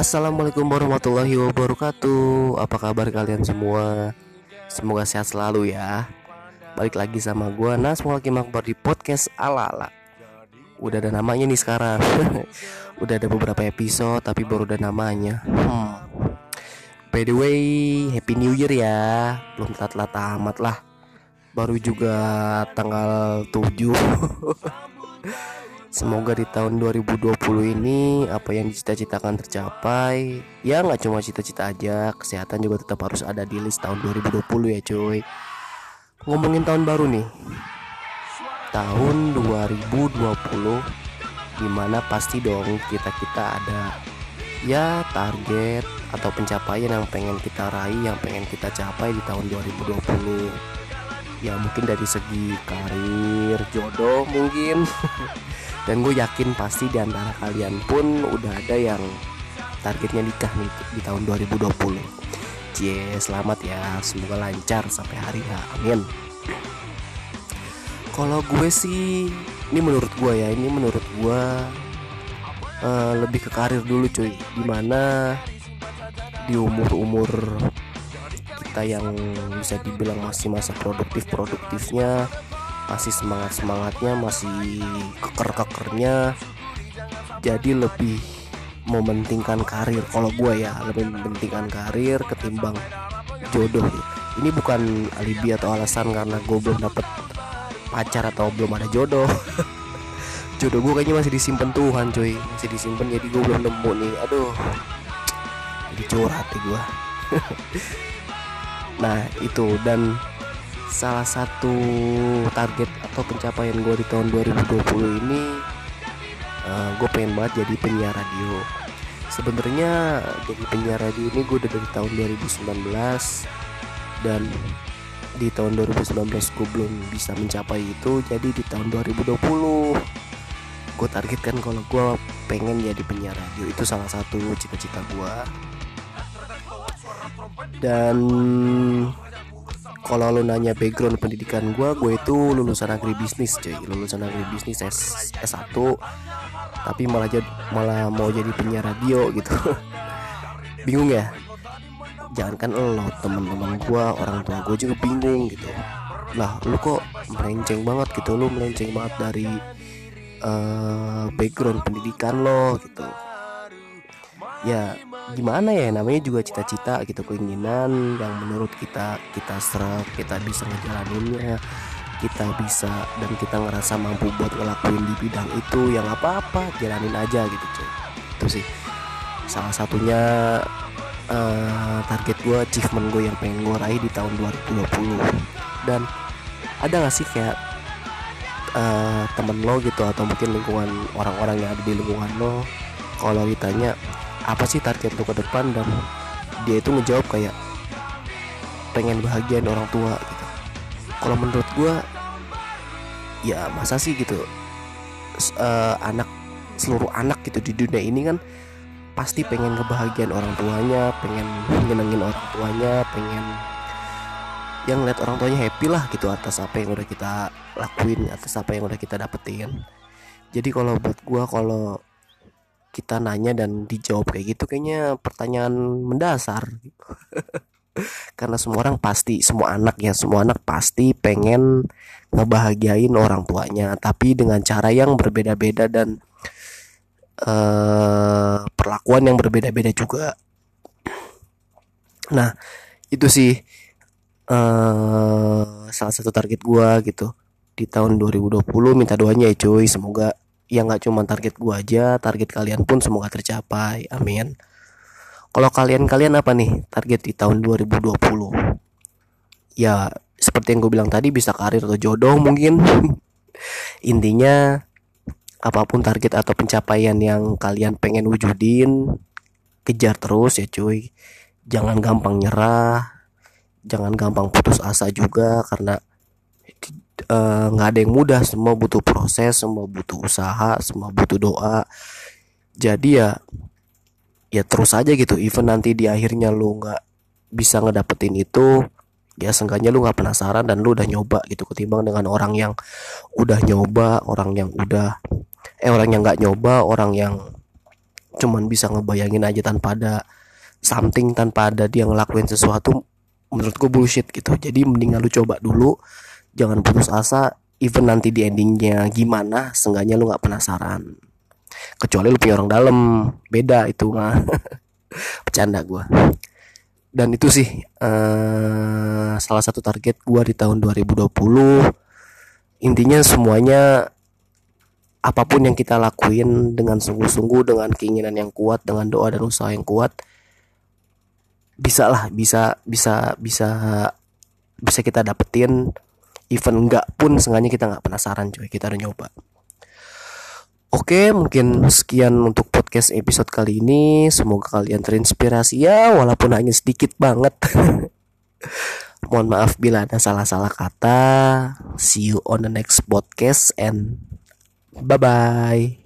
Assalamualaikum warahmatullahi wabarakatuh. Apa kabar kalian semua? Semoga sehat selalu ya. Balik lagi sama gue Nas Mulaki Makbar di podcast ala-ala Udah ada namanya nih sekarang. Udah ada beberapa episode Tapi baru ada namanya. Hmm. By the way Happy New Year ya. Belum telat-telat amat lah. Baru juga tanggal 7 Semoga di tahun 2020 ini apa yang dicita-citakan tercapai. Ya nggak cuma cita-cita aja, kesehatan juga tetap harus ada di list tahun 2020 ya cuy. Ngomongin tahun baru nih. Tahun 2020 di mana pasti dong kita-kita ada ya target atau pencapaian yang pengen kita raih, yang pengen kita capai di tahun 2020 ya mungkin dari segi karir jodoh mungkin dan gue yakin pasti di antara kalian pun udah ada yang targetnya nikah nih di tahun 2020 Cie selamat ya. Semoga lancar sampai hari ya amin. Kalau gue sih ini menurut gue ya ini menurut gue uh, lebih ke karir dulu cuy. Di mana di umur-umur kita yang bisa dibilang masih masa produktif produktifnya masih semangat semangatnya masih keker kekernya jadi lebih mementingkan karir kalau gue ya lebih mementingkan karir ketimbang jodoh. Ini bukan alibi atau alasan karena gue belum dapet pacar atau belum ada jodoh. Jodoh gue kayaknya masih disimpan Tuhan cuy. Masih disimpan jadi gue belum nemu nih. Aduh. Jadi curhat gue nah itu. Dan salah satu target atau pencapaian gue di tahun 2020 ini uh, gue pengen banget jadi penyiar radio. Sebenarnya jadi penyiar radio ini gue udah dari tahun 2019 dan di tahun 2019 gue belum bisa mencapai itu jadi di tahun 2020 gue targetkan kalau gue pengen jadi penyiar radio. Itu salah satu cita-cita gue dan kalau lo nanya background pendidikan gue gue itu lulusan agribisnis cuy. Lulusan agribisnis S S1 tapi malah jadi malah mau jadi penyiar radio gitu. Bingung ya? Jangan kan lo teman-teman gue orang tua gue juga bingung gitu. Lah lu kok melenceng banget gitu? Lu melenceng banget dari uh, background pendidikan lo gitu. Ya gimana ya namanya juga cita-cita gitu keinginan yang menurut kita kita serak kita bisa ngejalaninnya kita bisa dan kita ngerasa mampu buat ngelakuin di bidang itu yang apa-apa jalanin aja gitu cuy. Itu sih. Salah satunya uh, target gue achievement gue yang pengen gue raih di tahun 2020 dan ada gak sih kayak uh, temen lo gitu atau mungkin lingkungan orang-orang yang ada di lingkungan lo kalau ditanya apa sih target lo ke depan? Dan dia itu ngejawab kayak pengen bahagiain orang tua gitu. Kalau menurut gue ya masa sih gitu uh, anak seluruh anak gitu di dunia ini kan pasti pengen kebahagiaan orang tuanya pengen nyenengin orang tuanya pengen yang lihat orang tuanya happy lah gitu atas apa yang udah kita lakuin atas apa yang udah kita dapetin. Jadi kalau buat gue kalau kita nanya dan dijawab kayak gitu kayaknya pertanyaan mendasar. Karena semua orang pasti semua anak ya semua anak pasti pengen ngebahagiain orang tuanya tapi dengan cara yang berbeda-beda dan uh, perlakuan yang berbeda-beda juga. Nah itu sih uh, salah satu target gua gitu. Di tahun 2020 minta doanya ya cuy semoga ya nggak cuma target gua aja target kalian pun semoga tercapai. Amin. Kalau kalian-kalian apa nih target di tahun 2020 ya seperti yang gue bilang tadi bisa karir atau jodoh mungkin. Intinya apa pun target atau pencapaian yang kalian pengen wujudin kejar terus ya cuy. Jangan gampang nyerah jangan gampang putus asa juga karena nggak uh, ada yang mudah. Semua butuh proses semua butuh usaha semua butuh doa. Jadi ya ya terus aja gitu. Even nanti di akhirnya lu nggak bisa ngedapetin itu ya seenggaknya lu nggak penasaran dan lu udah nyoba gitu. Ketimbang dengan orang yang udah nyoba orang yang udah eh orang yang nggak nyoba orang yang cuman bisa ngebayangin aja tanpa ada something tanpa ada dia ngelakuin sesuatu menurut gue bullshit gitu. Jadi mendingan lu coba dulu jangan putus asa even nanti di endingnya gimana seenggaknya lu nggak penasaran. Kecuali lu punya orang dalam beda itu mah. Bercanda gue dan itu sih uh, salah satu target gue di tahun 2020 intinya semuanya apa pun yang kita lakuin dengan sungguh-sungguh dengan keinginan yang kuat dengan doa dan usaha yang kuat bisa lah bisa bisa bisa bisa kita dapetin even enggak pun sengaja kita nggak penasaran coy kita udah nyoba Oke, mungkin sekian untuk podcast episode kali ini. Semoga kalian terinspirasi ya, walaupun hanya sedikit banget. Mohon maaf bila ada salah-salah kata. See you on the next podcast and bye bye.